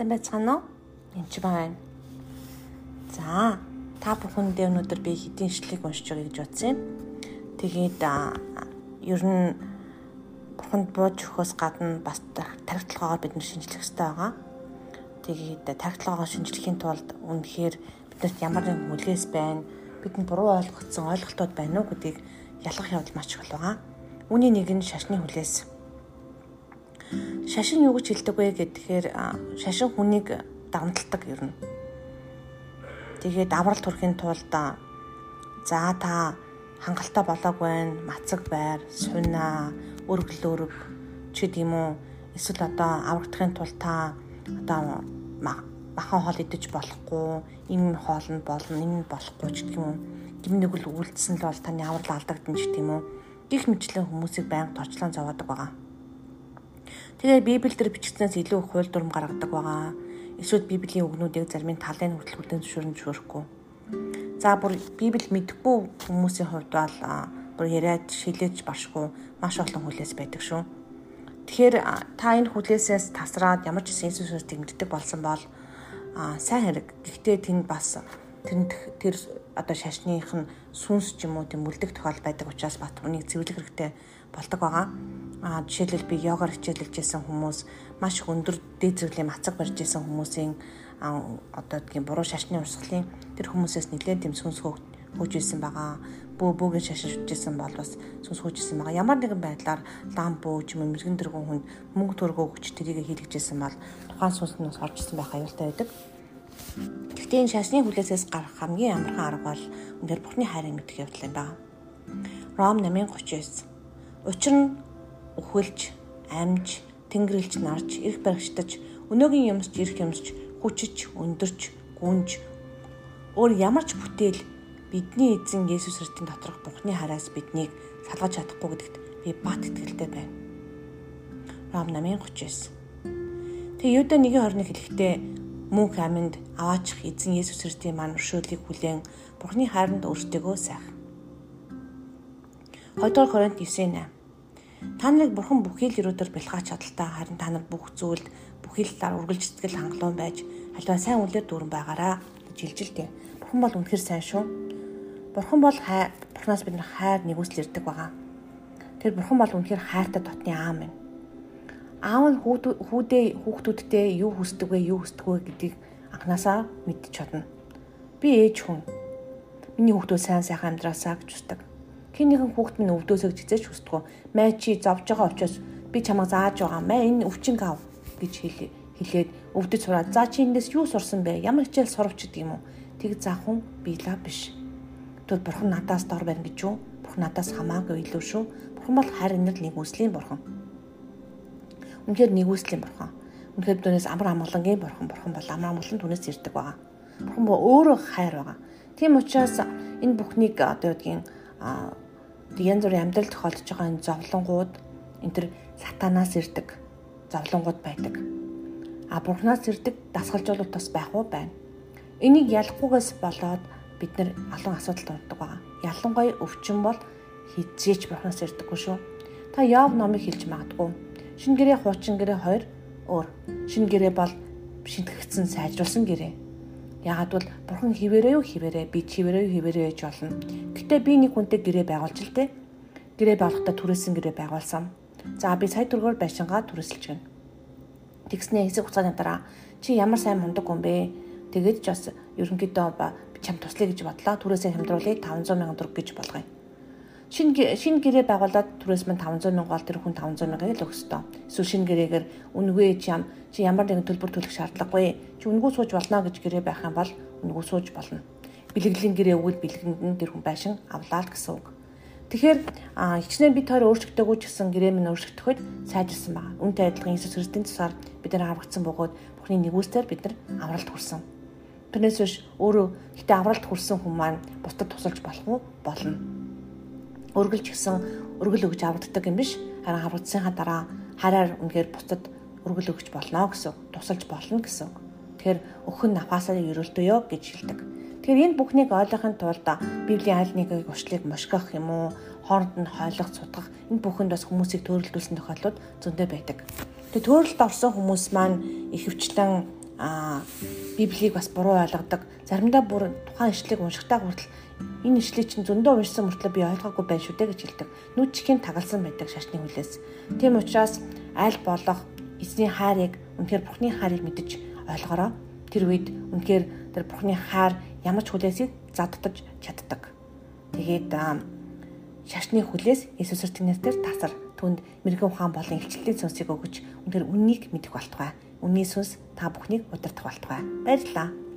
сайн байцгаана уу? Энд ч байна. За, та бүхэнд өнөөдөр би хэдийн ишлэгийг уншиж байгаа гэж бодсон юм. Тэгээд ер нь бурханд бууж өгөхөөс гадна бас тархитлагаагаар бид нар шинжлэх хэрэгтэй байгаа. Тэгээд тархитлагаагаа шинжлэхийн тулд үнэхээр биднэрт ямар нэгэн хүлээс байна, бидэнд буруу ойлгогдсон ойлголтууд байна уу гэдгийг ялгах явдал маш их байгаа. Үүний нэг нь шашны хүлээс Шашин юу гэж хэлдэг вэ гэхээр шашин хүнийг давамталдаг ер нь. Тэгээд аврал төрхийн тулд за та хангалттай болоог байна, мацаг байр, суйна, өргөл өрг ч гэдэм үү эсвэл одоо аврагдахын тулд та одоо махан хоол идэж болохгүй, энэ хоол нь болно, энэ нь болохгүй ч гэдэм үү. Гим нэг л үйлдэлсэн л бол таны аврал алдагдана ч гэдэм үү. Гих мэтлэн хүмүүсийг байнга торчлон зовоодог байгаа. Тэгээ Библиэл дээр бичигдсэнээс илүү хууль дүрм гаргадаг байгаа. Эсвэл Библийн үгнүүдийг зарим талын хүртэл хүлээн зөвшөөрөн зөвшөөрөхгүй. За бүр Библи мэдхгүй хүмүүсийн хувьд бол бүр яриад шилээж баршгүй маш олон хүлээс байдаг шүү. Тэгэхээр та энэ хүлээсээс тасраад ямар ч сенсусээс тэмддэг болсон бол сайн хэрэг. Гэхдээ тэнд бас тэнд тэр одоо шашных нь сүнс ч юм уу тийм үлдэх тохиол байдаг учраас бат үнийг цэвэрлэх хэрэгтэй болдог байгаа. Аа жишээлбэл би йогоор хичээлж байсан хүмүүс маш их өндөр дээд зэрэглийн мацаг барьж байсан хүмүүсийн одоо тийм буруу шашны урсгалын тэр хүмүүсээс нэлээд тийм сүнс хөөж исэн байгаа. Бөө бөөгийн шашин шүтжсэн бол бас сүнс хөөж исэн байгаа. Ямар нэгэн байдлаар лам бөө ч юм мэрэгэн дэргэн хүнд мөнгө төргөө өгч тэрийг хийлгэжсэн бол тухайн сүнс нь бас орж исэн байх аюултай байдаг. Гэхдээ энэ шашны хүлээсээс гарах хамгийн амархан арга бол өндөр Бурхны хайрыг мэдэх явдал юм байна. Ром 8:39 Учир нь өхөлж, амж, тэнгэрлж нарж, эрх баригчдаж, өнөөгийн юмсч, эрх юмсч, хүчиж, өндөрч, гүнж өөр ямар ч бүтээл бидний эзэн Есүс Христийн доторх Бурхны хараас биднийг салгаж чадахгүй гэдэгт би бат итгэлтэй байна. Ром 8:39. Тэгээ Юда 1:21 хэлэхдээ мөнх аминд аваачих эзэн Есүс Христийн маань өршөөлийг хүлээн Бурхны хайранд өөртөөгөө сайх. 2 дугаар Коринт 9:8. Та нарыг бурхан бүхий л өрөөдөр бэлгаач чадaltaа харин та нар бүх зүйлд бүхий л талаар үргэлж сэтгэл хангалуун байж халиваа сайн үлээр дүүрэн байгаараа гэж илжилтэй. Бурхан бол үнэхэр сайн шүү. Бурхан бол хай Бурханаас бид нар хайр нэгүсэл ирдэг байгаа. Тэр бурхан бол үнэхэр хайртай дотны аав минь. Аав нь хүүдээ хүүхдүүдтэй юу хүсдэг вэ, юу хүсдэг вэ гэдгийг анханасаа мэдчих чадна. Би ээж хүн. Миний хүүхдүүд сайн сайхан амьдраасаа гэж хүсдэг Хин нэгэн хүүхэд минь өвдөөсөө гэж хизээч хүсдэггүй. Май чи зовж байгаа учраас би чамайг зааж байгаа. Май энэ өвчнг ав гэж хэлээд өвдөж сураад за чи эндээс юу сурсан бэ? Ямар хичээл сурвч гэдэг юм уу? Тэг заах хүн биелаа биш. Тэгвэл бурхан надаас дор байна гэж юу? Бурхан надаас хамаагүй илүү шүү. Бурхан бол харин нэг нэгүслийн бурхан. Үнэхээр нэгүслийн бурхан. Үнэхээр түүнээс амар амгалангийн бурхан. Бурхан бол амар амгалан түүнээс ирдэг байгаа. Бурхан бол өөрөө хайр байгаа. Тийм учраас энэ бүхнийг одоо юудгийн янз бүрийн амьдрал тохиолдож байгаа энэ зовлонгууд энэ төр сатанаас ирдэг зовлонгууд байдаг. А бурхнаас ирдэг дасгалжуулалт бас байх уу байна. Энийг ялахгүйгээс болоод бид нар олон асуудал тулдаг байгаа. Ялангуяа өвчин бол хизээч бурхнаас ирдэггүй шүү. Та Яв номыг хэлж магадгүй. Шинэ гэрээ хуучин гэрээ хоёр өөр. Шинэ гэрээ бол шинтгэгдсэн сайжруулсан гэрээ. Ягаад бол бурхан хിവэрээ юу хിവэрээ би чивэрээ юу хിവэрээ гэж болно. Гэтэ би нэг хүнтэй гэрээ байгуулж л тээ. Гэрээ байгуулахдаа түрээсэн гэрээ байгуулсан. За би сая төгрөгөөр байшингаа түрээсэлж гэнэ. Тэгснээ хэсэг хугацааны дараа чи ямар сайн мундаг хүн бэ? Тэгэж ч бас ерөнхийдөө чам туслая гэж бодлоо. Түрээсээ хямдруулъя 500 сая төгрөг гэж болгоё шинэ шинэ гэрээ байгуулад түрээс мань 500 мянга бол тэр хүн 500 мянгаыг л өгөх ёстой. Эсвэл шинэ гэрээгээр үнэгүй чи ям чи ямар нэгэн төлбөр төлөх шаардлагагүй. Чи үнэгүй сууж болно гэж гэрээ байх юм бол үнэгүй сууж болно. Бэлгэлийн гэрээ өгвөл бэлгэнд нь тэр хүн байшин авлаа л гэсэн үг. Тэгэхээр хичнээн бид хоёр өөрчлөгдөөгүй ч гэсэн гэрээ минь өөрчлөгдөхөд сайжирсан байна. Үүнтэй адилхан Иесус Христосийн тусаар бид нар аврагдсан бөгөөд Бурхны нэгүсээр бид нар авралт хүрсэн. Тэрнээс биш өөрөө гэтээ авралт хүрсэн хүн маань бусдад тусалж болох уу? Болно өргөлж гисэн өргөл өгж аврагддаг юм биш харин аврагдсанхаа дараа хараар үнэхээр бусдад өргөл өгч болно гэсэн тусалж болно гэсэн. Тэгэхээр өхөн нафаасаа ерөөлтөё гэж хэлдэг. Тэгэхээр энэ бүхнийг ойлгохын тулд Библийн аль нэгийг уршлыг мушгах юм уу хооронд нь хойлох цутгах энэ бүхэнд бас хүмүүсийг төөрөлдүүлсэн тохиолдлууд зөндөө байдаг. Тэгээ төөрөлд орсон хүмүүс маань ихэвчлэн аа Библийг бас буруу ойлгодог. Заримдаа бүр тухайн ишлэгийг уншихтаа хүртэл энэ ишлийг чинь зөндөө уншсан мөртлөө би ойлгоогүй байна шүү дээ гэж хэлдэг. Нүдчхийн тагалсан байдаг шашны хүлээс. Тийм учраас аль болох эзний хайрыг үнэхээр Бурхны хайрыг мэдэж ойлгороо. Тэр үед үнэхээр тэр Бурхны хайр ямар ч хүлээсийг задтаж чаддаг. Тэгээд шашны хүлээс Иесусэр тэнэстэр тасар түнд мэрэгэн ухаан болон илчлэлийн сүнсийг өгөж үнээр үннийг мэдэх болтугай. Үнний сүнс та бүхнийг удирдах болтугай. Баярлалаа.